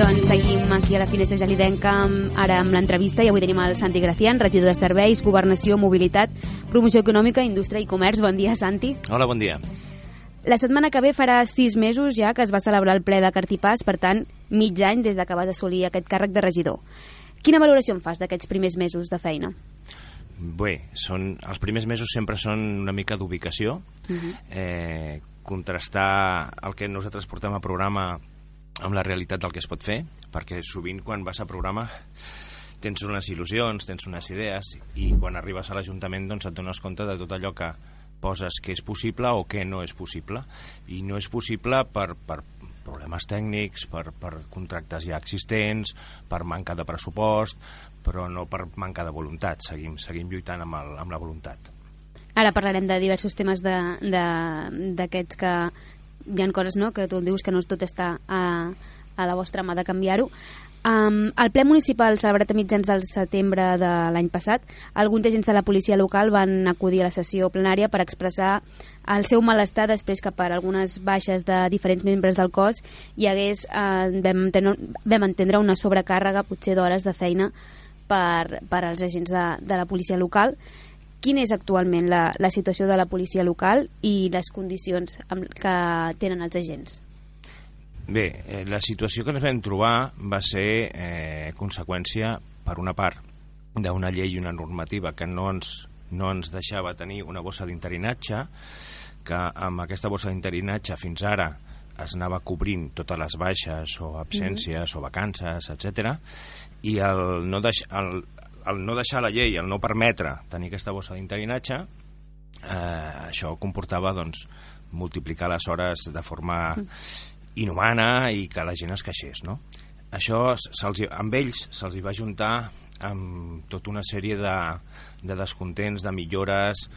Doncs seguim aquí a la Finestra Gelidenca ara amb l'entrevista i avui tenim el Santi Gracián, regidor de Serveis, Governació, Mobilitat, Promoció Econòmica, Indústria i Comerç. Bon dia, Santi. Hola, bon dia. La setmana que ve farà sis mesos ja que es va celebrar el ple de Cartipàs, per tant, mig any des que vas assolir aquest càrrec de regidor. Quina valoració en fas d'aquests primers mesos de feina? Bé, són, els primers mesos sempre són una mica d'ubicació, uh -huh. eh, contrastar el que nosaltres portem a programa amb la realitat del que es pot fer, perquè sovint quan vas a programa tens unes il·lusions, tens unes idees, i quan arribes a l'Ajuntament doncs et dones compte de tot allò que poses que és possible o que no és possible. I no és possible per, per problemes tècnics, per, per contractes ja existents, per manca de pressupost, però no per manca de voluntat. Seguim, seguim lluitant amb, el, amb la voluntat. Ara parlarem de diversos temes d'aquests que, hi ha coses no, que tu dius que no tot està a, a la vostra mà de canviar-ho. Um, el ple municipal celebrat a mitjans del setembre de l'any passat, alguns agents de la policia local van acudir a la sessió plenària per expressar el seu malestar després que per algunes baixes de diferents membres del cos hi hagués, eh, vam, entendre, vam entendre una sobrecàrrega potser d'hores de feina per, per als agents de, de la policia local quina és actualment la, la situació de la policia local i les condicions que tenen els agents? Bé, eh, la situació que ens vam trobar va ser eh, conseqüència, per una part, d'una llei i una normativa que no ens, no ens deixava tenir una bossa d'interinatge, que amb aquesta bossa d'interinatge fins ara es anava cobrint totes les baixes o absències mm -hmm. o vacances, etc. i el no, deix, el, el no deixar la llei, el no permetre tenir aquesta bossa d'interinatge, eh, això comportava doncs, multiplicar les hores de forma inhumana i que la gent es queixés. No? Això amb ells se'ls va juntar amb tota una sèrie de, de descontents, de millores,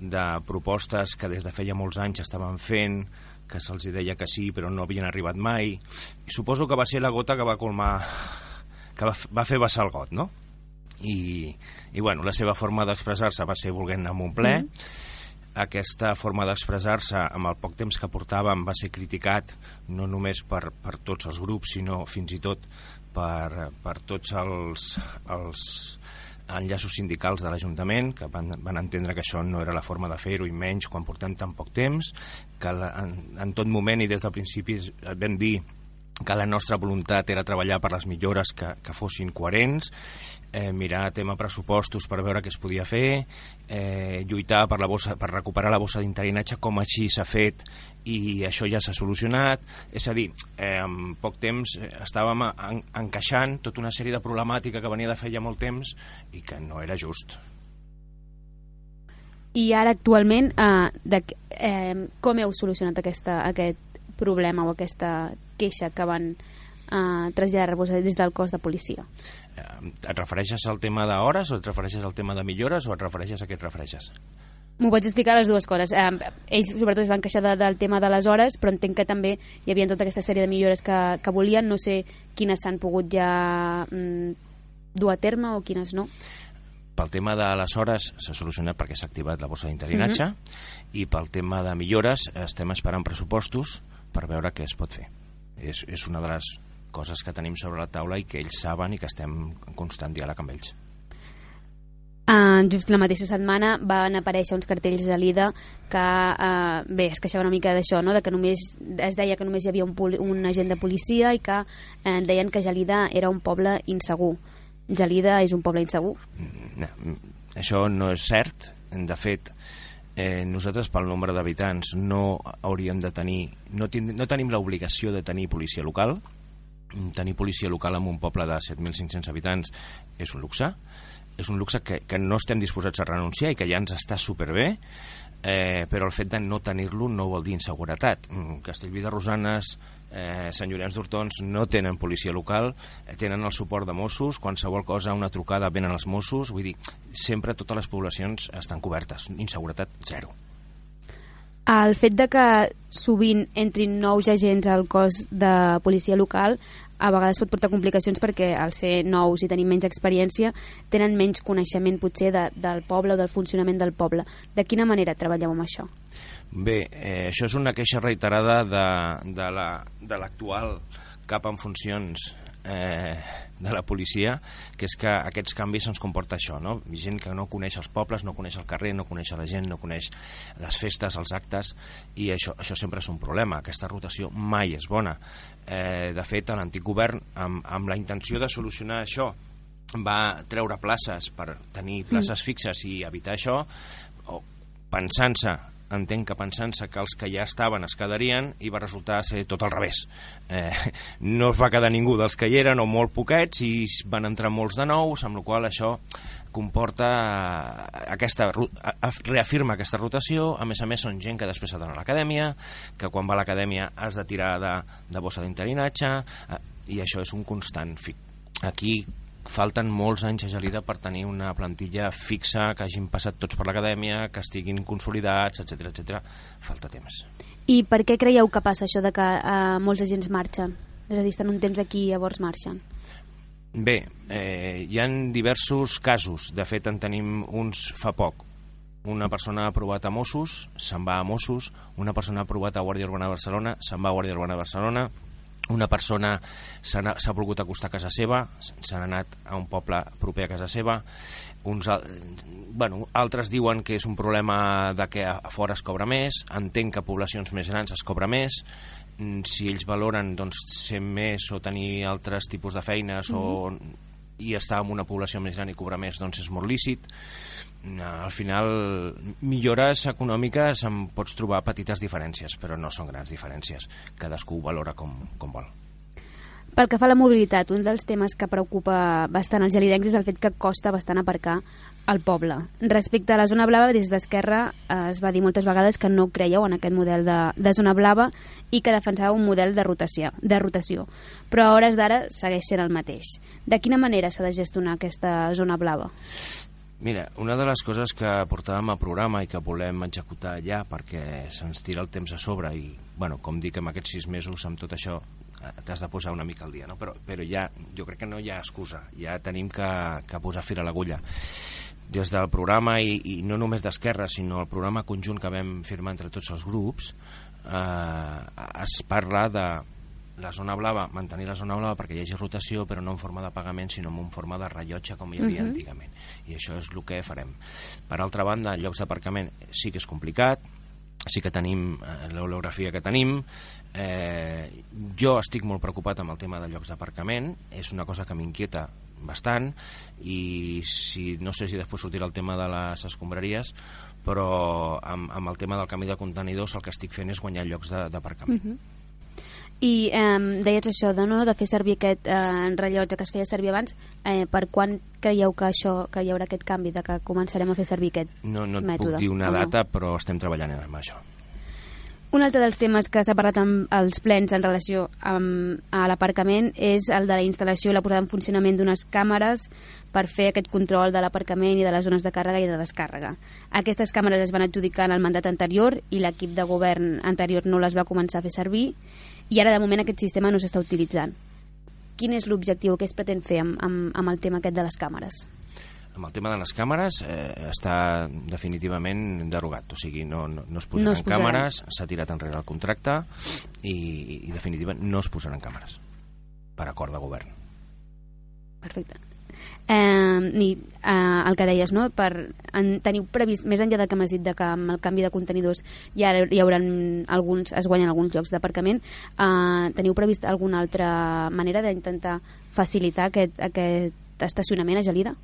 de propostes que des de feia molts anys estaven fent, que se'ls deia que sí però no havien arribat mai. I suposo que va ser la gota que va colmar que va, va fer vessar el got, no? I, i bueno, la seva forma d'expressar-se va ser volent amb un ple mm. aquesta forma d'expressar-se amb el poc temps que portàvem va ser criticat no només per, per tots els grups sinó fins i tot per, per tots els, els enllaços sindicals de l'Ajuntament que van, van entendre que això no era la forma de fer-ho i menys quan portem tan poc temps que la, en, en tot moment i des del principi vam dir que la nostra voluntat era treballar per les millores que, que fossin coherents eh, mirar tema pressupostos per veure què es podia fer, eh, lluitar per, la bossa, per recuperar la bossa d'interinatge com així s'ha fet i això ja s'ha solucionat. És a dir, eh, en poc temps eh, estàvem en, encaixant tota una sèrie de problemàtica que venia de fer ja molt temps i que no era just. I ara actualment, eh, de, eh, com heu solucionat aquesta, aquest problema o aquesta queixa que van eh, traslladar-vos des del cos de policia? Eh, et refereixes al tema d'hores o et refereixes al tema de millores o et refereixes a què et refereixes? M'ho pots explicar les dues coses. Eh, ells sobretot es van queixar de, del tema de les hores, però entenc que també hi havia tota aquesta sèrie de millores que, que volien. No sé quines s'han pogut ja mm, dur a terme o quines no. Pel tema de les hores s'ha solucionat perquè s'ha activat la bossa d'interinatge mhm. -huh. i pel tema de millores estem esperant pressupostos per veure què es pot fer. És, és una de les coses que tenim sobre la taula i que ells saben i que estem en constant diàleg amb ells. Uh, just la mateixa setmana van aparèixer uns cartells a l'IDA que, uh, bé, es queixava una mica d'això, no? de que només es deia que només hi havia un, un agent de policia i que uh, deien que Gelida era un poble insegur. Gelida és un poble insegur? No, això no és cert. De fet, eh, nosaltres pel nombre d'habitants no hauríem de tenir no, ten, no tenim l'obligació de tenir policia local. Tenir policia local en un poble de 7.500 habitants és un luxe, és un luxe que, que no estem disposats a renunciar i que ja ens està superbé, eh, però el fet de no tenir-lo no vol dir inseguretat. Mm, Castellví de Rosanes, eh, Sant Llorenç d'Hortons no tenen policia local, eh, tenen el suport de Mossos, qualsevol cosa, una trucada, venen els Mossos, vull dir, sempre totes les poblacions estan cobertes, inseguretat zero. El fet de que sovint entrin nous agents al cos de policia local a vegades pot portar complicacions perquè al ser nous i tenir menys experiència tenen menys coneixement potser de, del poble o del funcionament del poble. De quina manera treballeu amb això? Bé, eh, això és una queixa reiterada de, de l'actual la, de cap en funcions eh, de la policia, que és que aquests canvis ens comporta això, no? Gent que no coneix els pobles, no coneix el carrer, no coneix la gent, no coneix les festes, els actes, i això, això sempre és un problema. Aquesta rotació mai és bona. Eh, de fet, l'antic govern, amb, amb la intenció de solucionar això, va treure places per tenir places fixes i evitar això, o pensant-se entenc que pensant-se que els que ja estaven es quedarien i va resultar ser tot al revés. Eh, no es va quedar ningú dels que hi eren o molt poquets i van entrar molts de nous, amb la qual això comporta eh, aquesta, reafirma aquesta rotació, a més a més són gent que després ha d'anar a l'acadèmia, que quan va a l'acadèmia has de tirar de, de bossa d'interinatge, eh, i això és un constant. fi- Aquí falten molts anys a Gelida per tenir una plantilla fixa, que hagin passat tots per l'acadèmia, que estiguin consolidats, etc etc. Falta temps. I per què creieu que passa això de que eh, molts agents marxen? És a dir, estan un temps aquí i llavors marxen. Bé, eh, hi han diversos casos. De fet, en tenim uns fa poc. Una persona ha aprovat a Mossos, se'n va a Mossos. Una persona ha aprovat a Guàrdia Urbana de Barcelona, se'n va a Guàrdia Urbana de Barcelona. Una persona s'ha s'ha volgut acostar a casa seva, s- se n'ha anat a un poble proper a casa seva. Uns, bueno, altres diuen que és un problema de que a fora es cobra més, entenc que a poblacions més grans es cobra més, Mm, si ells valoren doncs, ser més o tenir altres tipus de feines o i estar en una població més gran i cobrar més doncs és molt lícit. Mm, al final millores econòmiques en pots trobar petites diferències però no són grans diferències cadascú ho valora com, com vol Pel que fa a la mobilitat, un dels temes que preocupa bastant els gelidencs és el fet que costa bastant aparcar al poble. Respecte a la zona blava, des d'Esquerra eh, es va dir moltes vegades que no creieu en aquest model de, de zona blava i que defensava un model de rotació, de rotació. però a hores d'ara segueix sent el mateix. De quina manera s'ha de gestionar aquesta zona blava? Mira, una de les coses que portàvem a programa i que volem executar ja perquè se'ns tira el temps a sobre i, bueno, com dic, en aquests sis mesos amb tot això eh, t'has de posar una mica al dia, no? Però, però ja, jo crec que no hi ha excusa, ja tenim que, que posar fil a l'agulla. Des del programa, i, i no només d'Esquerra, sinó el programa conjunt que vam firmar entre tots els grups, eh, es parla de la zona blava, mantenir la zona blava perquè hi hagi rotació, però no en forma de pagament, sinó en forma de rellotge, com hi havia uh -huh. antigament. I això és el que farem. Per altra banda, llocs d'aparcament sí que és complicat, sí que tenim eh, l'orografia que tenim eh, jo estic molt preocupat amb el tema de llocs d'aparcament és una cosa que m'inquieta bastant i si, no sé si després sortirà el tema de les escombraries però amb, amb el tema del canvi de contenidors el que estic fent és guanyar llocs de- d'aparcament Mhm. I eh, deies això de, no, de fer servir aquest eh, rellotge que es feia servir abans. Eh, per quan creieu que això que hi haurà aquest canvi, de que començarem a fer servir aquest no, no et mètode? puc dir una o no? data però estem treballant amb això Un altre dels temes que s'ha parlat amb els plens en relació amb, a l'aparcament és el de la instal·lació i la posada en funcionament d'unes càmeres per fer aquest control de l'aparcament i de les zones de càrrega i de descàrrega. Aquestes càmeres es van adjudicar en el mandat anterior i l'equip de govern anterior no les va començar a fer servir i ara de moment aquest sistema no s'està utilitzant. Quin és l'objectiu que es pretén fer amb, amb, amb el tema aquest de les càmeres? amb el tema de les càmeres eh, està definitivament derogat, o sigui, no, no, no es posaran No es posaran. càmeres, s'ha tirat enrere el contracte i, i definitivament no es posaran càmeres per acord de govern. Perfecte. Eh, i eh, el que deies, no? Per, en, teniu previst, més enllà del que m'has dit de que amb el canvi de contenidors ha, hi haurà alguns, es guanyen alguns llocs d'aparcament, eh, teniu previst alguna altra manera d'intentar facilitar aquest, aquest estacionament a Gelida?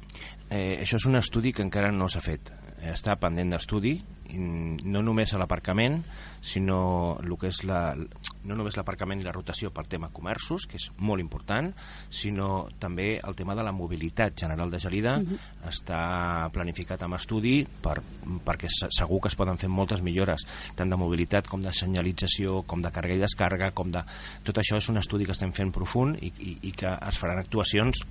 Eh, això és un estudi que encara no s'ha fet. Està pendent d'estudi, no només a l'aparcament, sinó el que és la, no només l'aparcament i la rotació per tema comerços, que és molt important, sinó també el tema de la mobilitat general de Gelida. Està planificat amb estudi per, perquè se- segur que es poden fer moltes millores, tant de mobilitat com de senyalització, com de càrrega i descàrrega, com de... Tot això és un estudi que estem fent profund i, i, i que es faran actuacions.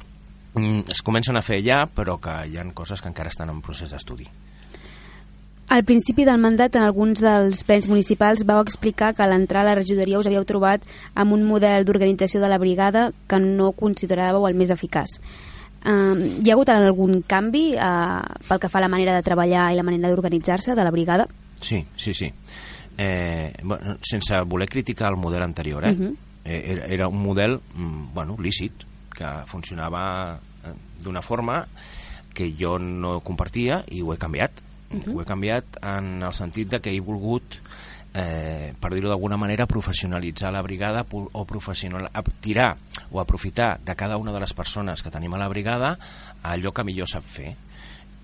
Mm, es comencen a fer ja, però que hi ha coses que encara estan en procés d'estudi. Al principi del mandat, en alguns dels plens municipals, vau explicar que a l'entrar a la regidoria us havíeu trobat amb un model d'organització de la brigada que no consideràveu el més eficaç. Um, hi ha hagut algun canvi uh, pel que fa a la manera de treballar i la manera d'organitzar-se de la brigada? Sí, sí, sí. Eh, bueno, sense voler criticar el model anterior, eh? Mhm. eh era, era un model, mm, bueno, lícit, que funcionava eh, d'una forma que jo no compartia i ho he canviat. Uh -huh. Ho he canviat en el sentit de que he volgut eh, per dir-ho d'alguna manera, professionalitzar la brigada o professional, tirar o aprofitar de cada una de les persones que tenim a la brigada allò que millor sap fer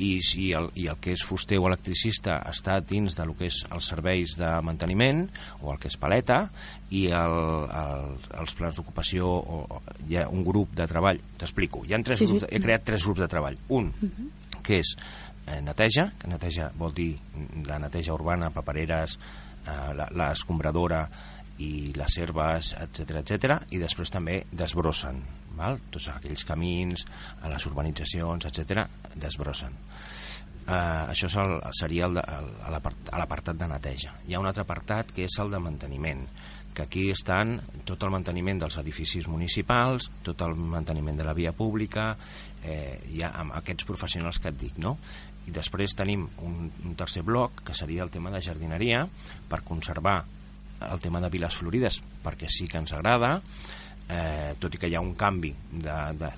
i si el, i el que és fuster o electricista està dins de lo que és els serveis de manteniment o el que és paleta i el, el, els plans d'ocupació o, o hi ha un grup de treball t'explico, hi ha tres sí, grups, sí. he creat tres grups de treball un, uh -huh. que és eh, neteja, que neteja vol dir la neteja urbana, papereres eh, l'escombradora i les herbes, etc etc i després també desbrossen val? tots aquells camins, a les urbanitzacions, etc desbrossen. Uh, això és el, seria l'apartat de neteja. Hi ha un altre apartat que és el de manteniment, que aquí estan tot el manteniment dels edificis municipals, tot el manteniment de la via pública, eh, ja amb aquests professionals que et dic, no? I després tenim un, un tercer bloc, que seria el tema de jardineria, per conservar el tema de viles florides, perquè sí que ens agrada, eh, tot i que hi ha un canvi de, de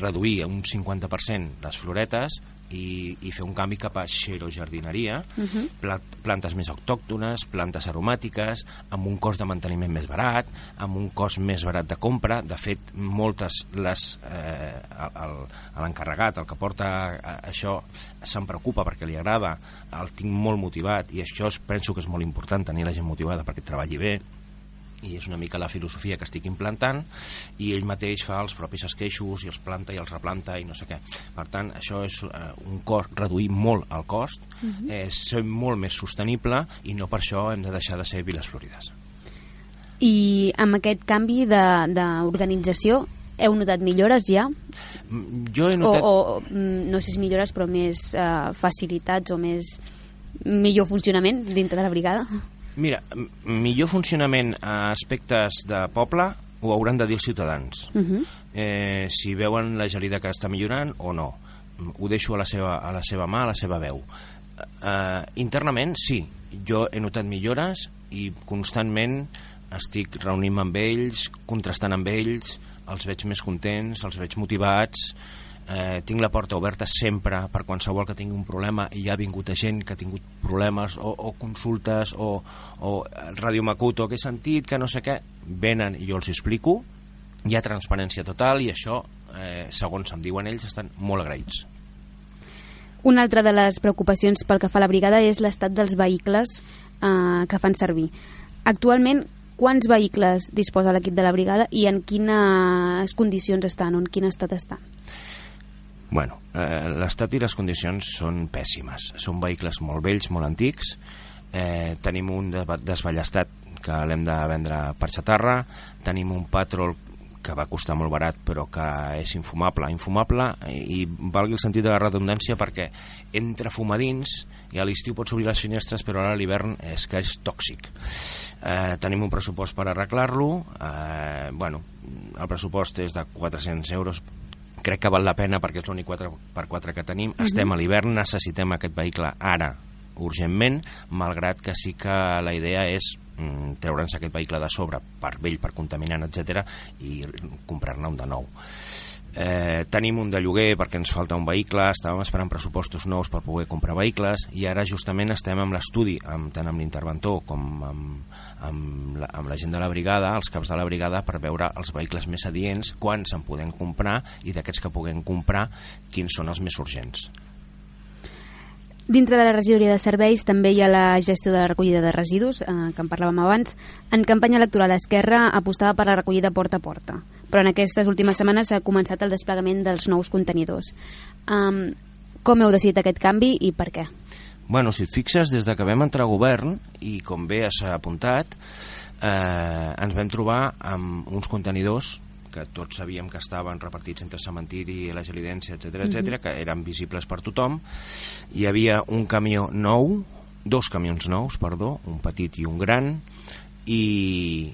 reduir un 50% les floretes i, i fer un canvi cap a xerojardineria, uh -huh. pla plantes més autòctones, plantes aromàtiques, amb un cost de manteniment més barat, amb un cost més barat de compra. De fet, moltes les eh, l'encarregat, el que porta a, això, se'n preocupa perquè li agrada, el tinc molt motivat i això es, penso que és molt important tenir la gent motivada perquè treballi bé i és una mica la filosofia que estic implantant i ell mateix fa els propis esqueixos i els planta i els replanta i no sé què per tant això és eh, un cost reduir molt el cost uh mhm. -huh. és ser molt més sostenible i no per això hem de deixar de ser Viles Florides i amb aquest canvi d'organització heu notat millores ja? Mm, jo he notat... O, o mm, no sé si millores però més uh, facilitats o més millor funcionament dintre de la brigada? Mira, millor funcionament a aspectes de poble ho hauran de dir els ciutadans. Uh -huh. eh, si veuen la gelida que està millorant o no. Ho deixo a la seva, a la seva mà, a la seva veu. Eh, internament, sí. Jo he notat millores i constantment estic reunint amb ells, contrastant amb ells, els veig més contents, els veig motivats, eh, tinc la porta oberta sempre per qualsevol que tingui un problema i ja ha vingut gent que ha tingut problemes o, o consultes o, o Radio Macuto que he sentit que no sé què venen i jo els explico. Hi ha transparència total i això eh, segons em diuen ells estan molt agraïts. Una altra de les preocupacions pel que fa a la brigada és l'estat dels vehicles eh, que fan servir. Actualment quants vehicles disposa l'equip de la brigada i en quines condicions estan o en quin estat estan? Bueno, eh, l'estat i les condicions són pèssimes. Són vehicles molt vells, molt antics. Eh, tenim un desballestat que l'hem de vendre per xatarra. Tenim un patrol que va costar molt barat però que és infumable, infumable i, i valgui el sentit de la redundància perquè entra fumadins i a l'estiu pots obrir les finestres però ara a l'hivern és que és tòxic eh, tenim un pressupost per arreglar-lo eh, bueno, el pressupost és de 400 euros crec que val la pena perquè és l'únic 4x4 que tenim. Uh -huh. Estem a l'hivern, necessitem aquest vehicle ara, urgentment, malgrat que sí que la idea és mm, treure'ns aquest vehicle de sobre per vell, per contaminant, etc i comprar-ne un de nou. Eh, tenim un de lloguer perquè ens falta un vehicle, estàvem esperant pressupostos nous per poder comprar vehicles i ara justament estem amb l'estudi, amb, tant amb l'interventor com amb, amb la, amb la gent de la brigada, els caps de la brigada, per veure els vehicles més adients, quants en podem comprar i d'aquests que puguem comprar, quins són els més urgents. Dintre de la regidoria de serveis també hi ha la gestió de la recollida de residus, eh, que en parlàvem abans. En campanya electoral Esquerra apostava per la recollida porta a porta, però en aquestes últimes setmanes s'ha començat el desplegament dels nous contenidors. Um, com heu decidit aquest canvi i per què? Bueno, si et fixes, des de que vam entrar a govern, i com bé has apuntat, eh, ens vam trobar amb uns contenidors que tots sabíem que estaven repartits entre cementiri, la gelidència, etc etc, mm -hmm. que eren visibles per tothom. Hi havia un camió nou, dos camions nous, perdó, un petit i un gran, i,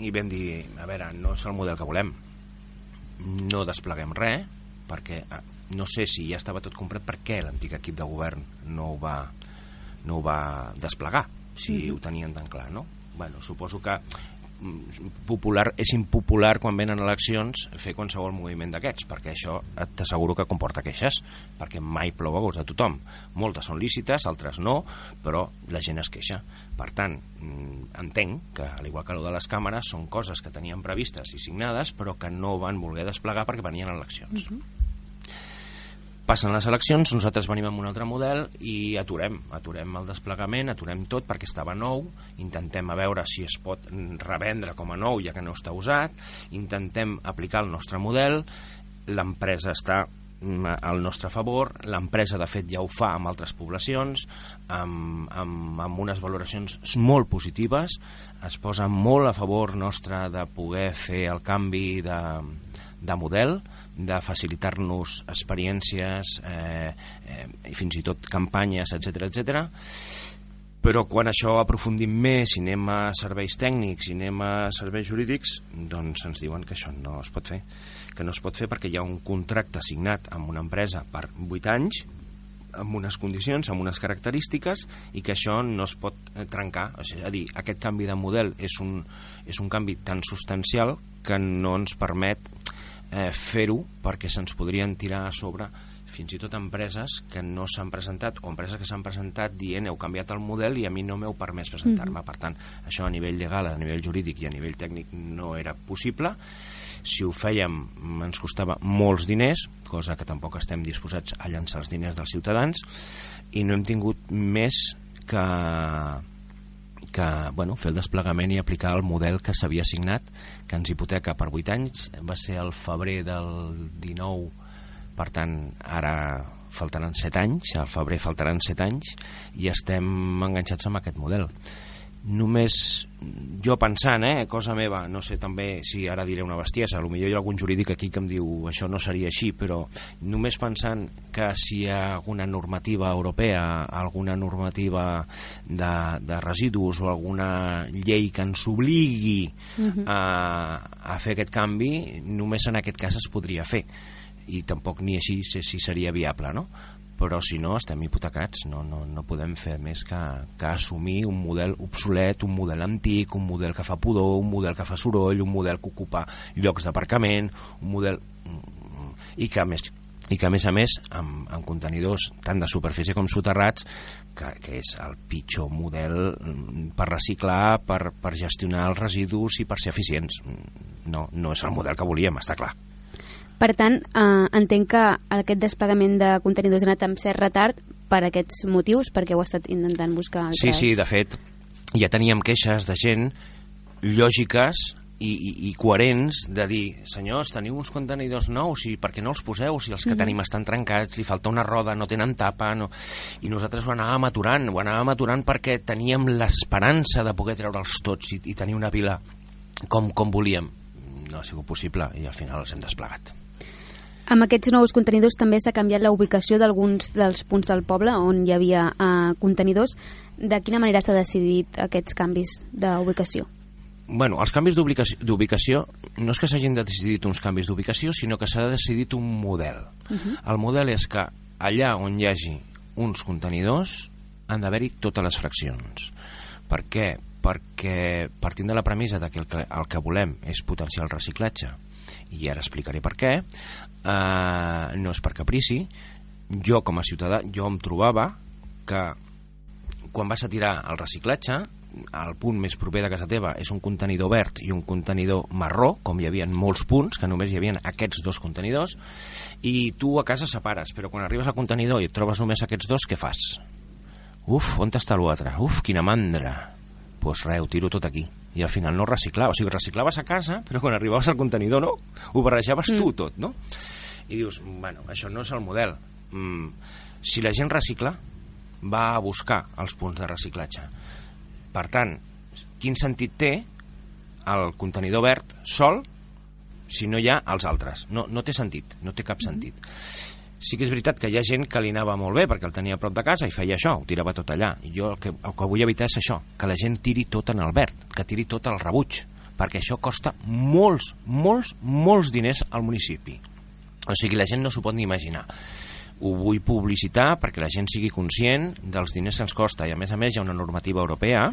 i vam dir, a veure, no és el model que volem. No despleguem res, perquè no sé si ja estava tot comprat per què l'antic equip de govern no ho va, no ho va desplegar si mm -hmm. ho tenien tan clar no? bueno, suposo que popular, és impopular quan venen eleccions fer qualsevol moviment d'aquests, perquè això t'asseguro que comporta queixes, perquè mai plou a gos a tothom. Moltes són lícites, altres no, però la gent es queixa. Per tant, mm, entenc que, al igual que el de les càmeres, són coses que tenien previstes i signades, però que no van voler desplegar perquè venien eleccions. Uh -huh passen les eleccions, nosaltres venim amb un altre model i aturem, aturem el desplegament, aturem tot perquè estava nou, intentem a veure si es pot revendre com a nou ja que no està usat, intentem aplicar el nostre model, l'empresa està mm, al nostre favor, l'empresa de fet ja ho fa amb altres poblacions amb, amb, amb unes valoracions molt positives es posa molt a favor nostre de poder fer el canvi de, de model de facilitar-nos experiències eh, eh, i fins i tot campanyes, etc etc. però quan això aprofundim més i anem a serveis tècnics i anem a serveis jurídics doncs ens diuen que això no es pot fer que no es pot fer perquè hi ha un contracte signat amb una empresa per 8 anys amb unes condicions, amb unes característiques i que això no es pot eh, trencar és a dir, aquest canvi de model és un, és un canvi tan substancial que no ens permet eh, fer-ho perquè se'ns podrien tirar a sobre fins i tot empreses que no s'han presentat o empreses que s'han presentat dient heu canviat el model i a mi no m'heu permès presentar-me. Mm -hmm. Per tant, això a nivell legal, a nivell jurídic i a nivell tècnic no era possible. Si ho fèiem ens costava molts diners, cosa que tampoc estem disposats a llançar els diners dels ciutadans, i no hem tingut més que que bueno, fer el desplegament i aplicar el model que s'havia signat, que ens hipoteca per 8 anys, va ser el febrer del 19, per tant, ara faltaran 7 anys, al febrer faltaran 7 anys, i estem enganxats amb aquest model només jo pensant, eh, cosa meva, no sé també si ara diré una bestiesa, potser hi ha algun jurídic aquí que em diu això no seria així, però només pensant que si hi ha alguna normativa europea, alguna normativa de, de residus o alguna llei que ens obligui uh -huh. a, a fer aquest canvi, només en aquest cas es podria fer i tampoc ni així sé si seria viable, no? Però si no estem hipotecats, no, no, no podem fer més que, que assumir un model obsolet, un model antic, un model que fa pudor, un model que fa soroll, un model que ocupa llocs d'aparcament, un model... i que a més i que a més a més amb, amb contenidors tant de superfície com soterrats que, que és el pitjor model per reciclar, per, per gestionar els residus i per ser eficients. No, no és el model que volíem, està clar per tant, eh, entenc que aquest desplegament de contenidors ha anat amb cert retard per aquests motius, perquè ho ha estat intentant buscar altres... Sí, sí, de fet, ja teníem queixes de gent lògiques i, i, i coherents de dir, senyors, teniu uns contenidors nous i per què no els poseu si els que mm -hmm. tenim estan trencats, li falta una roda, no tenen tapa no... i nosaltres ho anàvem aturant ho anàvem aturant perquè teníem l'esperança de poder treure'ls tots i, i tenir una vila com, com volíem. No ha sigut possible i al final els hem desplegat amb aquests nous contenidors també s'ha canviat la ubicació d'alguns dels punts del poble on hi havia eh, contenidors. De quina manera s'ha decidit aquests canvis d'ubicació? Bueno, els canvis d'ubicació no és que s'hagin decidit uns canvis d'ubicació, sinó que s'ha decidit un model. Uh -huh. El model és que allà on hi hagi uns contenidors han d'haver-hi totes les fraccions. Per què? Perquè partint de la premissa de que el, que el que volem és potenciar el reciclatge i ara explicaré per què, eh, no és per caprici, jo com a ciutadà, jo em trobava que quan vas a tirar el reciclatge, el punt més proper de casa teva és un contenidor verd i un contenidor marró, com hi havia molts punts, que només hi havia aquests dos contenidors, i tu a casa separes, però quan arribes al contenidor i et trobes només aquests dos, què fas? Uf, on està l'altre? Uf, quina mandra! Doncs pues res, ho tiro tot aquí i al final no reciclava, o sigui, reciclaves a casa però quan arribaves al contenidor no? Ho barrejaves mm. tu tot, no? i dius, bueno, això no és el model. Mm, si la gent recicla va a buscar els punts de reciclatge. Per tant, quin sentit té el contenidor verd sol si no hi ha els altres? No, no té sentit, no té cap mm-hmm. sentit sí que és veritat que hi ha gent que li anava molt bé perquè el tenia a prop de casa i feia això, ho tirava tot allà. I jo el que, el que vull evitar és això, que la gent tiri tot en el verd, que tiri tot al rebuig, perquè això costa molts, molts, molts diners al municipi. O sigui, la gent no s'ho pot ni imaginar. Ho vull publicitar perquè la gent sigui conscient dels diners que ens costa i a més a més hi ha una normativa europea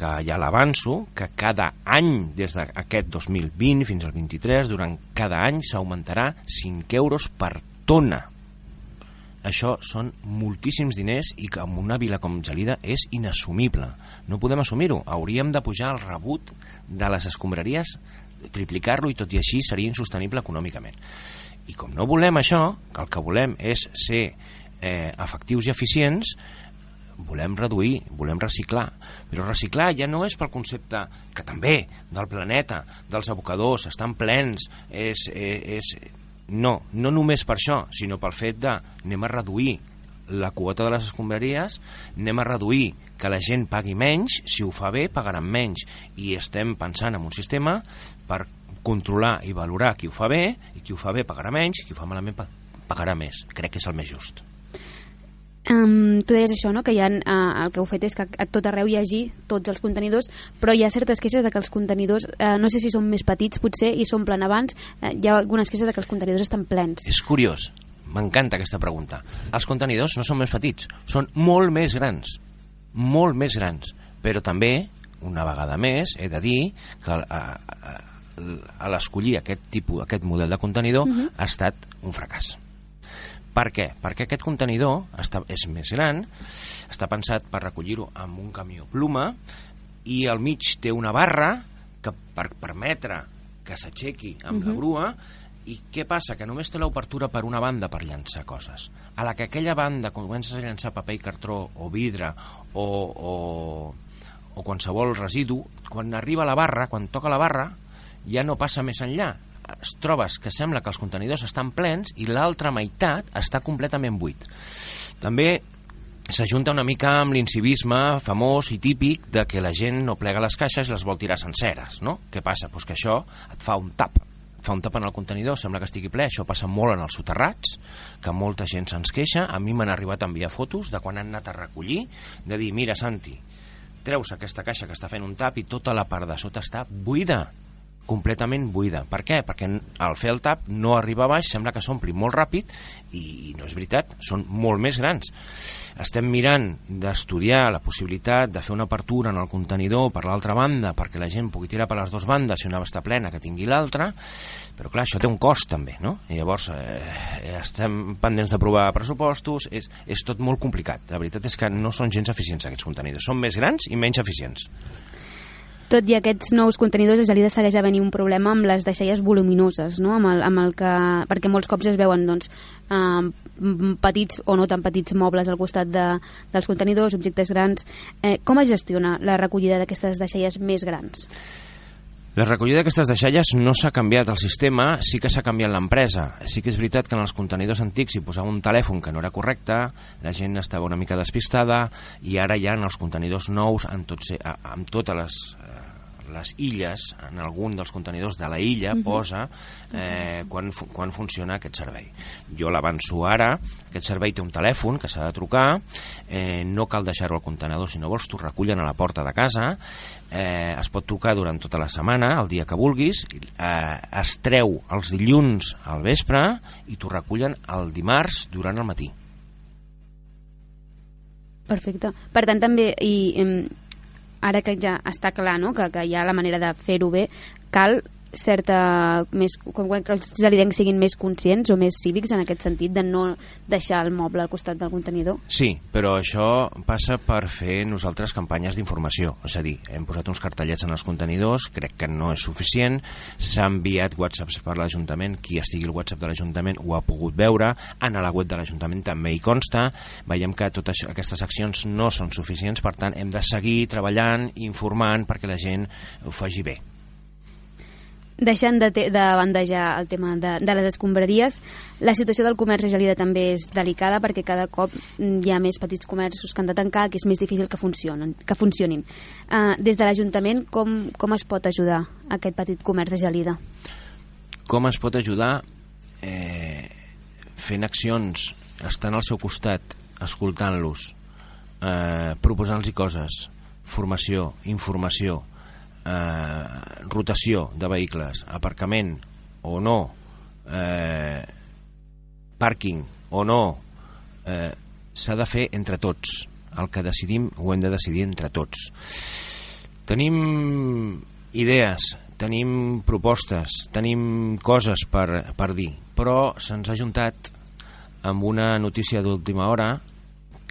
que ja l'avanço, que cada any, des d'aquest 2020 fins al 23, durant cada any s'augmentarà 5 euros per tona. Això són moltíssims diners i que en una vila com Gelida és inassumible. No podem assumir-ho. Hauríem de pujar el rebut de les escombraries, triplicar-lo i tot i així seria insostenible econòmicament. I com no volem això, que el que volem és ser eh, efectius i eficients, volem reduir, volem reciclar. Però reciclar ja no és pel concepte que també del planeta, dels abocadors, estan plens, és, és, és... No, no només per això, sinó pel fet de anem a reduir la quota de les escombraries, anem a reduir que la gent pagui menys, si ho fa bé pagaran menys i estem pensant en un sistema per controlar i valorar qui ho fa bé i qui ho fa bé pagarà menys, qui ho fa malament pagarà més. Crec que és el més just. Um, tu deies això, no? que hi ha, uh, el que heu fet és que a tot arreu hi hagi tots els contenidors, però hi ha certes queixes de que els contenidors, uh, no sé si són més petits potser i s'omplen abans, uh, hi ha algunes queixes de que els contenidors estan plens. És curiós, m'encanta aquesta pregunta. Els contenidors no són més petits, són molt més grans, molt més grans, però també, una vegada més, he de dir que uh, uh, a l'escollir aquest tipus, aquest model de contenidor uh mhm. -huh. ha estat un fracàs per què? Perquè aquest contenidor està, és més gran, està pensat per recollir-ho amb un camió pluma i al mig té una barra que per permetre que s'aixequi amb uh -huh. la grua i què passa? Que només té l'obertura per una banda per llançar coses. A la que aquella banda comences a llançar paper i cartró o vidre o, o, o qualsevol residu, quan arriba a la barra, quan toca la barra, ja no passa més enllà es trobes que sembla que els contenidors estan plens i l'altra meitat està completament buit. També s'ajunta una mica amb l'incivisme famós i típic de que la gent no plega les caixes i les vol tirar senceres, no? Què passa? Pues que això et fa un tap fa un tap en el contenidor, sembla que estigui ple, això passa molt en els soterrats, que molta gent se'ns queixa, a mi m'han arribat a enviar fotos de quan han anat a recollir, de dir, mira Santi, treus aquesta caixa que està fent un tap i tota la part de sota està buida, completament buida. Per què? Perquè al fer el tap no arriba baix, sembla que s'ompli molt ràpid i no és veritat, són molt més grans. Estem mirant d'estudiar la possibilitat de fer una apertura en el contenidor per l'altra banda perquè la gent pugui tirar per les dues bandes si una està plena que tingui l'altra, però clar, això té un cost també, no? I llavors eh, estem pendents d'aprovar pressupostos, és, és tot molt complicat. La veritat és que no són gens eficients aquests contenidors, són més grans i menys eficients. Tot i aquests nous contenidors, a Gelida segueix havent un problema amb les deixalles voluminoses, no? amb, el, amb el que, perquè molts cops es veuen doncs, eh, petits o no tan petits mobles al costat de, dels contenidors, objectes grans. Eh, com es gestiona la recollida d'aquestes deixalles més grans? La recollida d'aquestes deixalles no s'ha canviat el sistema, sí que s'ha canviat l'empresa. Sí que és veritat que en els contenidors antics hi posava un telèfon que no era correcte, la gent estava una mica despistada, i ara ja en els contenidors nous, amb, tot, amb totes les les illes, en algun dels contenidors de la illa, uh. -huh. posa eh, quan, quan funciona aquest servei. Jo l'avanço ara, aquest servei té un telèfon que s'ha de trucar, eh, no cal deixar-ho al contenedor, si no vols t'ho recullen a la porta de casa, eh, es pot trucar durant tota la setmana, el dia que vulguis, eh, es treu els dilluns al vespre i t'ho recullen el dimarts durant el matí. Perfecte. Per tant, també, i, ara que ja està clar no? que, que hi ha la manera de fer-ho bé, cal certa més, que els gelidencs siguin més conscients o més cívics en aquest sentit de no deixar el moble al costat del contenidor? Sí, però això passa per fer nosaltres campanyes d'informació, és a dir, hem posat uns cartellets en els contenidors, crec que no és suficient, s'ha enviat whatsapps per l'Ajuntament, qui estigui al whatsapp de l'Ajuntament ho ha pogut veure, en la web de l'Ajuntament també hi consta, veiem que totes aquestes accions no són suficients, per tant hem de seguir treballant, informant perquè la gent ho faci bé. Deixant de, de bandejar el tema de, de les escombraries, la situació del comerç a Gelida també és delicada perquè cada cop hi ha més petits comerços que han de tancar, que és més difícil que, funcionen, que funcionin. Uh, des de l'Ajuntament, com, com es pot ajudar aquest petit comerç de Gelida? Com es pot ajudar? Eh, fent accions, estant al seu costat, escoltant-los, eh, proposant-los coses, formació, informació, eh, rotació de vehicles, aparcament o no, eh, pàrquing o no, eh, s'ha de fer entre tots. El que decidim ho hem de decidir entre tots. Tenim idees, tenim propostes, tenim coses per, per dir, però se'ns ha juntat amb una notícia d'última hora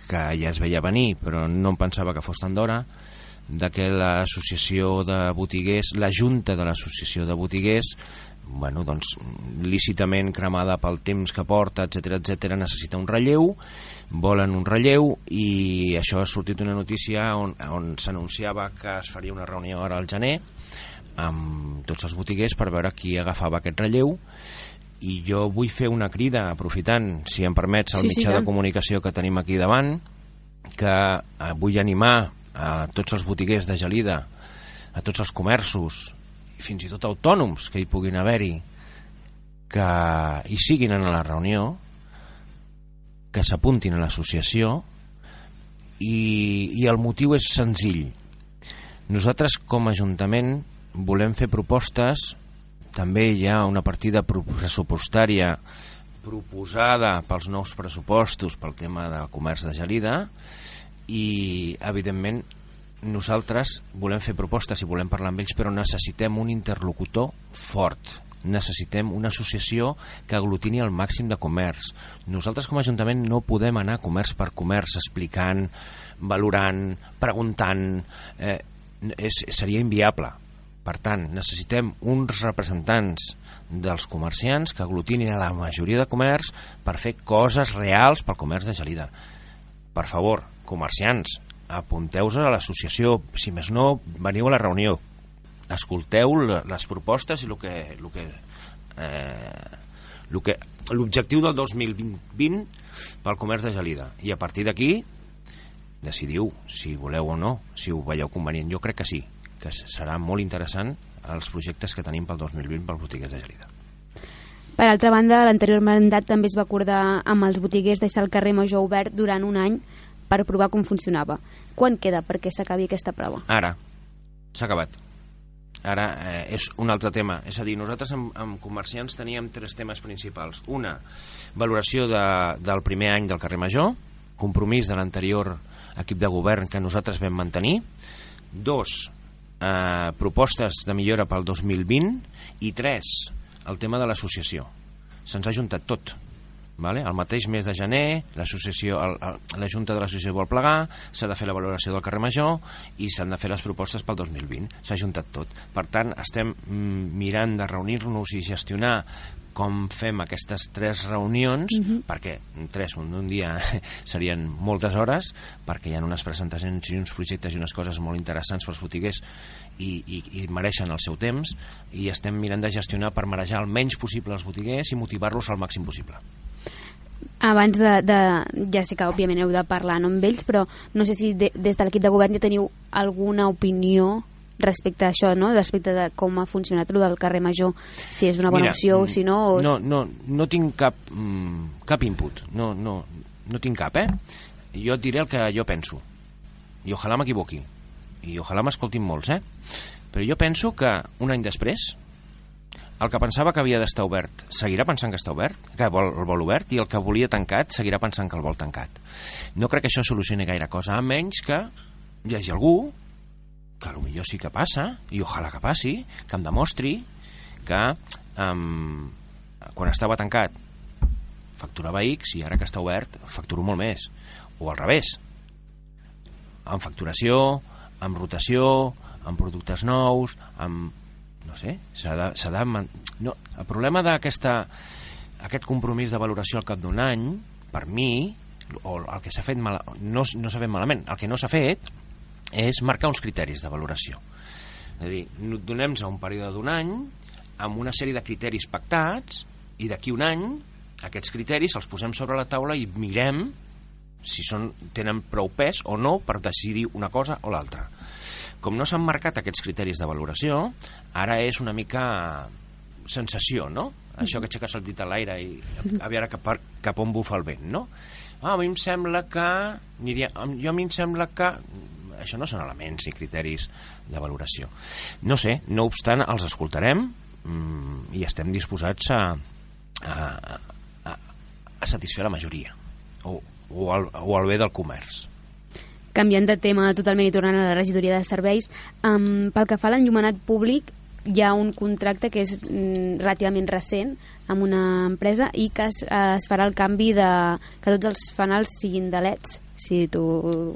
que ja es veia venir, però no em pensava que fos tan d'hora, de que l'associació de botiguers, la junta de l'associació de botiguers, bueno, doncs, lícitament cremada pel temps que porta, etc etc necessita un relleu, volen un relleu i això ha sortit una notícia on, on s'anunciava que es faria una reunió ara al gener amb tots els botiguers per veure qui agafava aquest relleu i jo vull fer una crida aprofitant, si em permets, el Sí, sí, mitjà de tant. comunicació que tenim aquí davant que eh, vull animar a tots els botiguers de Gelida a tots els comerços i fins i tot autònoms que hi puguin haver-hi que hi siguin en la reunió que s'apuntin a l'associació i, i el motiu és senzill. Nosaltres com a Ajuntament volem fer propostes. També hi ha una partida pressupostària proposada pels nous pressupostos pel tema del comerç de gelida i evidentment nosaltres volem fer propostes i volem parlar amb ells però necessitem un interlocutor fort necessitem una associació que aglutini el màxim de comerç. Nosaltres com a Ajuntament no podem anar comerç per comerç explicant, valorant, preguntant... Eh, és, seria inviable. Per tant, necessitem uns representants dels comerciants que aglutinin a la majoria de comerç per fer coses reals pel comerç de Gelida. Per favor, comerciants, apunteu-vos a l'associació, si més no, veniu a la reunió, escolteu les propostes i el que, el que, eh, que l'objectiu del 2020 pel comerç de Gelida. I a partir d'aquí decidiu si voleu o no, si ho veieu convenient. Jo crec que sí, que serà molt interessant els projectes que tenim pel 2020 pels botiguers de Gelida. Per altra banda, l'anterior mandat també es va acordar amb els botiguers deixar el carrer Major obert durant un any per provar com funcionava. Quan queda perquè s'acabi aquesta prova? Ara, s'ha acabat. Ara eh, és un altre tema. És a dir, nosaltres amb, amb comerciants teníem tres temes principals. Una, valoració de, del primer any del carrer Major, compromís de l'anterior equip de govern que nosaltres vam mantenir. Dos, eh, propostes de millora pel 2020. I tres, el tema de l'associació. Se'ns ha juntat tot. Vale? El mateix mes de gener, l'associació, la Junta de l'Associació vol plegar, s'ha de fer la valoració del carrer Major i s'han de fer les propostes pel 2020. S'ha juntat tot. Per tant, estem mm, mirant de reunir-nos i gestionar com fem aquestes tres reunions, Mhm. perquè tres, un, un dia serien moltes hores, perquè hi ha unes presentacions i uns projectes i unes coses molt interessants pels botiguers i, i, i mereixen el seu temps, i estem mirant de gestionar per marejar el menys possible els botiguers i motivar-los al màxim possible. Abans de, de... Ja sé que òbviament heu de parlar no, amb ells, però no sé si de, des de l'equip de govern ja teniu alguna opinió respecte a això, no? respecte de com ha funcionat el del carrer Major, si és una bona Mira, opció o si no... O... No, no, no tinc cap, mm, cap input, no, no, no tinc cap, eh? Jo et diré el que jo penso, i ojalà m'equivoqui, i ojalà m'escoltin molts, eh? Però jo penso que un any després, el que pensava que havia d'estar obert seguirà pensant que està obert, que vol, el vol obert, i el que volia tancat seguirà pensant que el vol tancat. No crec que això solucioni gaire cosa, a menys que hi hagi algú que potser sí que passa, i ojalà que passi, que em demostri que um, quan estava tancat facturava X i ara que està obert facturo molt més. O al revés, amb facturació, amb rotació, amb productes nous, amb... no sé, s'ha de... de no, el problema d'aquesta aquest compromís de valoració al cap d'un any, per mi, o el que s'ha fet mal, no, no s'ha fet malament, el que no s'ha fet és marcar uns criteris de valoració. És a dir, no- donem-nos a un període d'un any amb una sèrie de criteris pactats i d'aquí un any aquests criteris els posem sobre la taula i mirem si són, tenen prou pes o no per decidir una cosa o l'altra. Com no s'han marcat aquests criteris de valoració, ara és una mica sensació, no? Això que aixeques el dit a l'aire i a veure cap, cap on bufa el vent, no? Ah, a mi em sembla que... Aniria, jo a mi em sembla que... Això no són elements ni criteris de valoració. No sé, no obstant, els escoltarem mm, i estem disposats a, a, a, a satisfer la majoria o, o, el, o el bé del comerç. Canviant de tema totalment i tornant a la regidoria de serveis, um, pel que fa a l'enllumenat públic, hi ha un contracte que és mm, relativament recent amb una empresa i que es, es farà el canvi de que tots els fanals siguin de leds si tu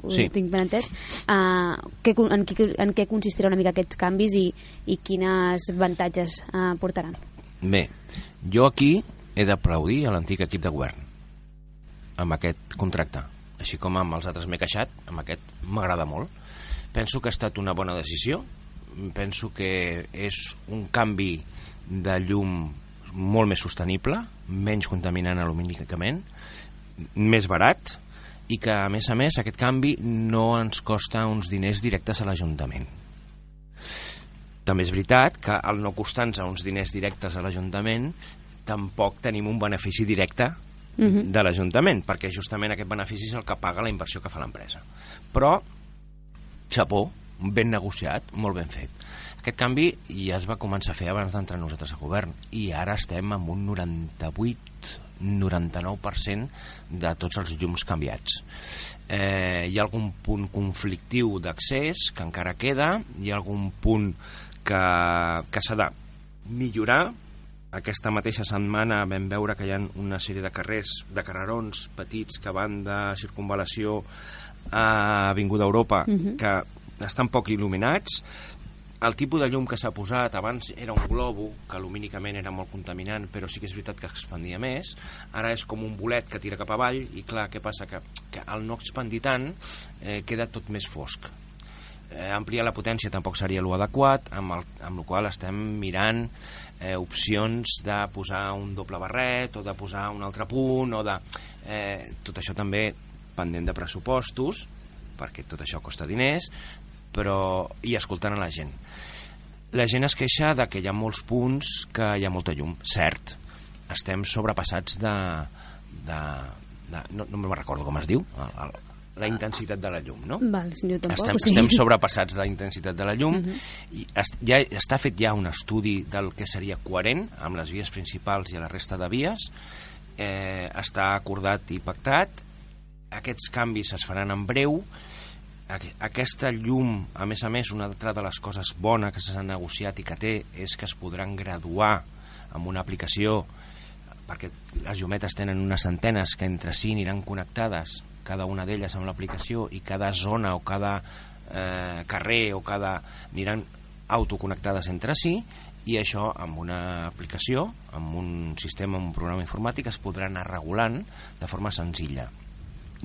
Sí. ho tinc ben entès uh, que, en, què, en què consistirà una mica aquests canvis i, i quines avantatges uh, portaran Bé, jo aquí he d'aplaudir a l'antic equip de govern amb aquest contracte. Així com amb els altres m'he queixat, amb aquest m'agrada molt. Penso que ha estat una bona decisió, penso que és un canvi de llum molt més sostenible, menys contaminant alumínicament, més barat, i que, a més a més, aquest canvi no ens costa uns diners directes a l'Ajuntament. També és veritat que al no costar-nos uns diners directes a l'Ajuntament tampoc tenim un benefici directe Mhm. de l'Ajuntament, perquè justament aquest benefici és el que paga la inversió que fa l'empresa. Però, xapó, ben negociat, molt ben fet. Aquest canvi ja es va començar a fer abans d'entrar nosaltres a govern i ara estem amb un 98-99% de tots els llums canviats. Eh, hi ha algun punt conflictiu d'accés que encara queda, hi ha algun punt que, que s'ha de millorar aquesta mateixa setmana vam veure que hi ha una sèrie de carrers, de carrerons petits que van de circunvalació a Avinguda Europa Mhm. que estan poc il·luminats el tipus de llum que s'ha posat abans era un globo, que lumínicament era molt contaminant, però sí que és veritat que expandia més ara és com un bolet que tira cap avall i clar, què passa? Que, que al no expandir tant eh, queda tot més fosc eh, ampliar la potència tampoc seria lo adequat, amb, el, amb el qual estem mirant eh, opcions de posar un doble barret o de posar un altre punt o de... Eh, tot això també pendent de pressupostos perquè tot això costa diners però i escoltant a la gent. La gent es queixa de que hi ha molts punts que hi ha molta llum, cert. Estem sobrepassats de, de, de no, no me'n recordo com es diu el, el, la intensitat de la llum no? Val, jo tampoc, estem, sigui. estem sobrepassats de la intensitat de la llum Mhm. i est, ja està fet ja un estudi del que seria coherent amb les vies principals i la resta de vies eh, està acordat i pactat aquests canvis es faran en breu Aqu- aquesta llum, a més a més, una altra de les coses bones que s'ha negociat i que té és que es podran graduar amb una aplicació perquè les llumetes tenen unes antenes que entre si aniran connectades cada una d'elles amb l'aplicació i cada zona o cada eh, carrer o cada aniran autoconnectades entre si i això amb una aplicació amb un sistema, amb un programa informàtic es podrà anar regulant de forma senzilla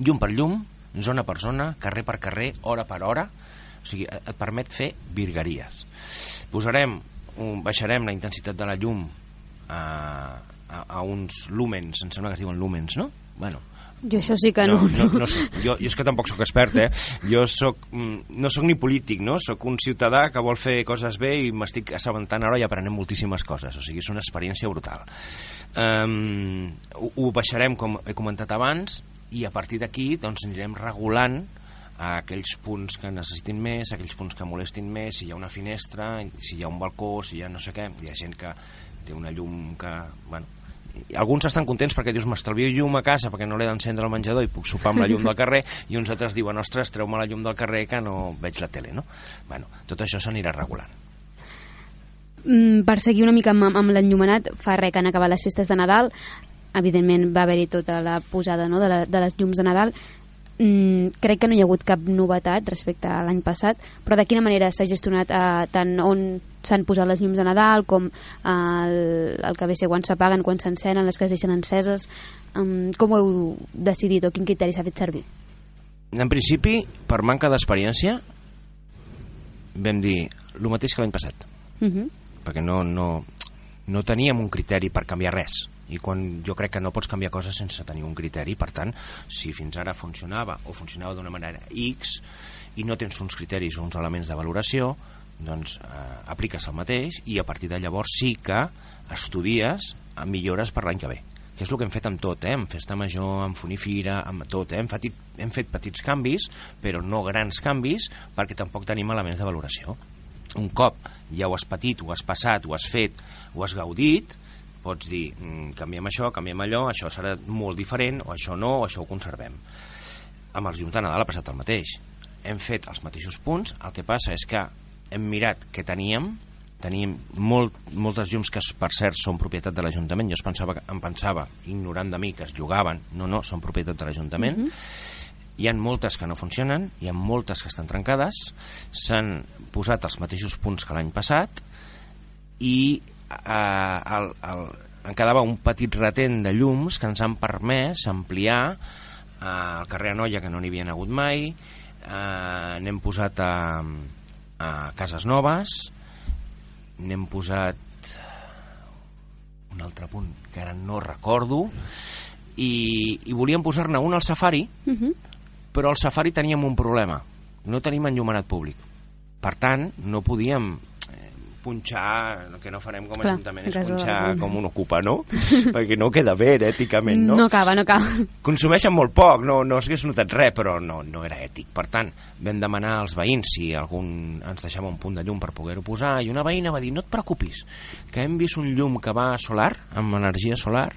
llum per llum, zona per zona, carrer per carrer, hora per hora, o sigui, et et permet fer virgueries. Posarem, un, baixarem la intensitat de la llum a, a, a uns lúmens, em sembla que es diuen lúmens, no? Bueno, Jo això sí que no. no, no, no sé. jo, jo és que tampoc sóc expert, eh? Jo soc, mm, no sóc ni polític, no? Sóc un ciutadà que vol fer coses bé i m'estic assabentant ara i aprenem moltíssimes coses. O sigui, és una experiència brutal. Um, ho, ho baixarem, com he comentat abans, i a partir d'aquí doncs, anirem regulant a aquells punts que necessitin més, aquells punts que molestin més, si hi ha una finestra, si hi ha un balcó, si hi ha no sé què. Hi ha gent que té una llum que... Bueno, alguns estan contents perquè dius m'estalvio llum a casa perquè no l'he d'encendre al menjador i puc sopar amb la llum del carrer i uns altres diuen ostres, treu-me la llum del carrer que no veig la tele, no? Bueno, tot això s'anirà regulant. Mm, per seguir una mica amb, amb l'enllumenat, fa res que han acabat les festes de Nadal, evidentment va haver-hi tota la posada no, de, la, de les llums de Nadal, mm, crec que no hi ha hagut cap novetat respecte a l'any passat, però de quina manera s'ha gestionat eh, tant on s'han posat les llums de Nadal com eh, el, el que ve ser quan s'apaguen, quan s'encenen, les que es deixen enceses, um, com ho heu decidit o quin criteri s'ha fet servir? En principi, per manca d'experiència, vam dir el mateix que l'any passat. Uh -huh. perquè no, no, no teníem un criteri per canviar res i quan jo crec que no pots canviar coses sense tenir un criteri, per tant si fins ara funcionava o funcionava d'una manera X i no tens uns criteris o uns elements de valoració doncs eh, apliques el mateix i a partir de llavors sí que estudies millores per l'any que ve que és el que hem fet amb tot, eh? amb Festa Major, amb Funifira, amb tot, eh? hem, fet, hem fet petits canvis, però no grans canvis, perquè tampoc tenim elements de valoració un cop ja ho has patit, ho has passat, ho has fet, ho has gaudit, pots dir, mm, canviem això, canviem allò, això serà molt diferent, o això no, o això ho conservem. Amb els llums de Nadal ha passat el mateix. hem fet els mateixos punts, el que passa és que hem mirat què teníem, tenim molt, moltes llums que per cert són propietat de l'Ajuntament. Jo es pensava, em pensava, ignorant de mi que es llogaven, no, no, són propietat de l'Ajuntament. Uh -huh. hi han moltes que no funcionen hi ha moltes que estan trencades. S'han posat els mateixos punts que l'any passat i eh, el, el, en quedava un petit retent de llums que ens han permès ampliar eh, el carrer Anoia que no n'hi havia hagut mai. Eh, n'hem posat a, a Cases Noves. N'hem posat un altre punt que ara no recordo. I, i volíem posar-ne un al Safari uh -huh. però al Safari teníem un problema. No tenim enllumenat públic. Per tant no podíem punxar, el que no farem com a Clar, Ajuntament és punxar com un ocupa, no? Perquè no queda bé, èticament, no? No acaba, no acaba. Consumeixen molt poc, no, no s'hagués notat res, però no, no era ètic. Per tant, vam demanar als veïns si algun ens deixava un punt de llum per poder-ho posar, i una veïna va dir, no et preocupis, que hem vist un llum que va solar, amb energia solar,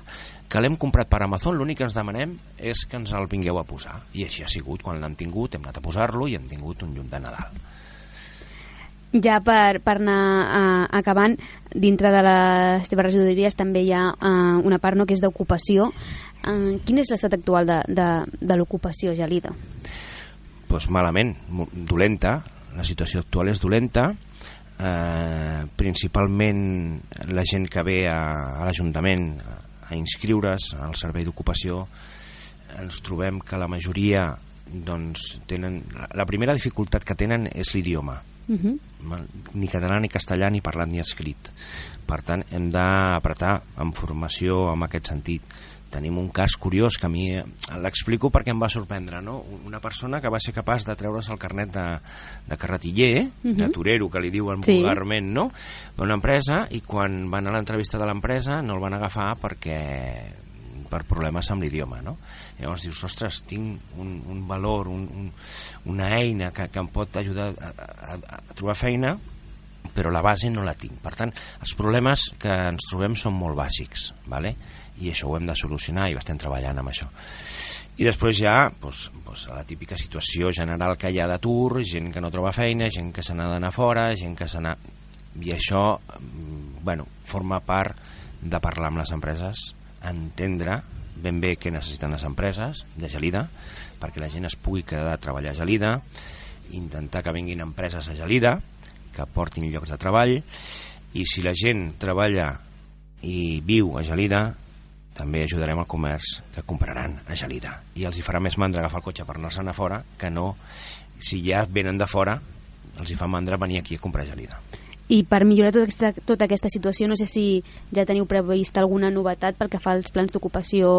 que l'hem comprat per Amazon, l'únic que ens demanem és que ens el vingueu a posar. I així ha sigut, quan l'hem tingut, hem anat a posar-lo i hem tingut un llum de Nadal. Ja per, per anar uh, acabant, dintre de les teves regidories també hi ha uh, una part no, que és d'ocupació. Uh, quin és l'estat actual de, de, de l'ocupació, Gelida? Pues malament, dolenta. La situació actual és dolenta. Uh, principalment la gent que ve a, a l'Ajuntament a inscriure's al servei d'ocupació ens trobem que la majoria doncs, tenen... La primera dificultat que tenen és l'idioma uh -huh. ni català ni castellà ni parlat ni escrit per tant hem d'apretar en formació en aquest sentit tenim un cas curiós que a mi eh, l'explico perquè em va sorprendre no? una persona que va ser capaç de treure's el carnet de, de carretiller uh -huh. de torero que li diuen sí. vulgarment no? d'una empresa i quan van a l'entrevista de l'empresa no el van agafar perquè per problemes amb l'idioma no? llavors dius, ostres, tinc un, un valor un, un, una eina que, que em pot ajudar a, a, a trobar feina però la base no la tinc per tant, els problemes que ens trobem són molt bàsics vale? i això ho hem de solucionar i estem treballant amb això i després ja doncs, doncs, la típica situació general que hi ha d'atur, gent que no troba feina, gent que se n'ha d'anar fora, gent que se n'ha... I això, mm, bueno, forma part de parlar amb les empreses entendre ben bé què necessiten les empreses de Gelida perquè la gent es pugui quedar a treballar a Gelida intentar que vinguin empreses a Gelida que portin llocs de treball i si la gent treballa i viu a Gelida també ajudarem al comerç que compraran a Gelida. I els hi farà més mandra agafar el cotxe per anar-se'n a fora que no si ja venen de fora els hi fa mandra venir aquí a comprar a Gelida i per millorar tota aquesta, tota aquesta situació, no sé si ja teniu previst alguna novetat pel que fa als plans d'ocupació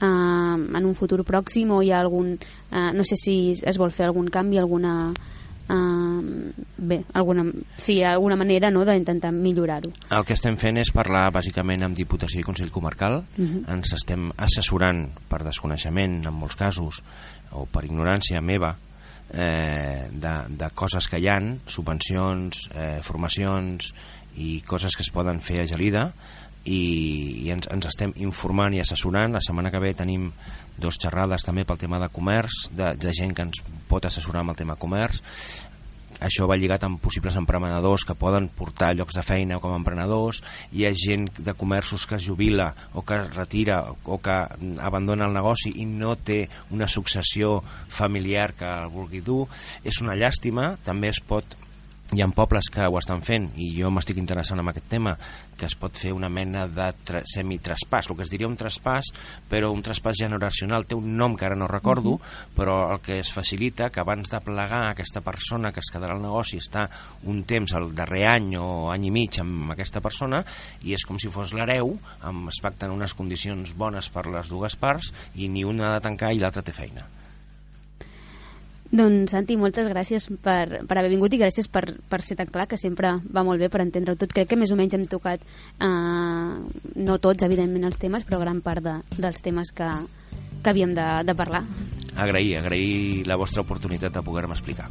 eh, en un futur pròxim o hi ha algun... Eh, no sé si es vol fer algun canvi, alguna... Uh, bé, alguna, sí, alguna manera no, d'intentar millorar-ho. El que estem fent és parlar bàsicament amb Diputació i Consell Comarcal. Uh mhm. -huh. Ens estem assessorant per desconeixement en molts casos o per ignorància meva eh, de, de coses que hi han, subvencions, eh, formacions i coses que es poden fer a Gelida i, i ens, ens estem informant i assessorant. La setmana que ve tenim dos xerrades també pel tema de comerç, de, de gent que ens pot assessorar amb el tema comerç això va lligat amb possibles emprenedors que poden portar llocs de feina com a emprenedors, hi ha gent de comerços que es jubila o que es retira o que abandona el negoci i no té una successió familiar que el vulgui dur, és una llàstima, també es pot hi ha pobles que ho estan fent i jo m'estic interessant en aquest tema que es pot fer una mena de semitraspàs el que es diria un traspàs però un traspàs generacional té un nom que ara no recordo mhm. -huh. però el que es facilita que abans de plegar aquesta persona que es quedarà al negoci està un temps el darrer any o any i mig amb aquesta persona i és com si fos l'hereu es pacten unes condicions bones per les dues parts i ni una ha de tancar i l'altra té feina doncs, Santi, moltes gràcies per, per haver vingut i gràcies per, per ser tan clar, que sempre va molt bé per entendre-ho tot. Crec que més o menys hem tocat, eh, no tots, evidentment, els temes, però gran part de, dels temes que, que havíem de, de parlar. Agrair, agrair la vostra oportunitat de poder-me explicar.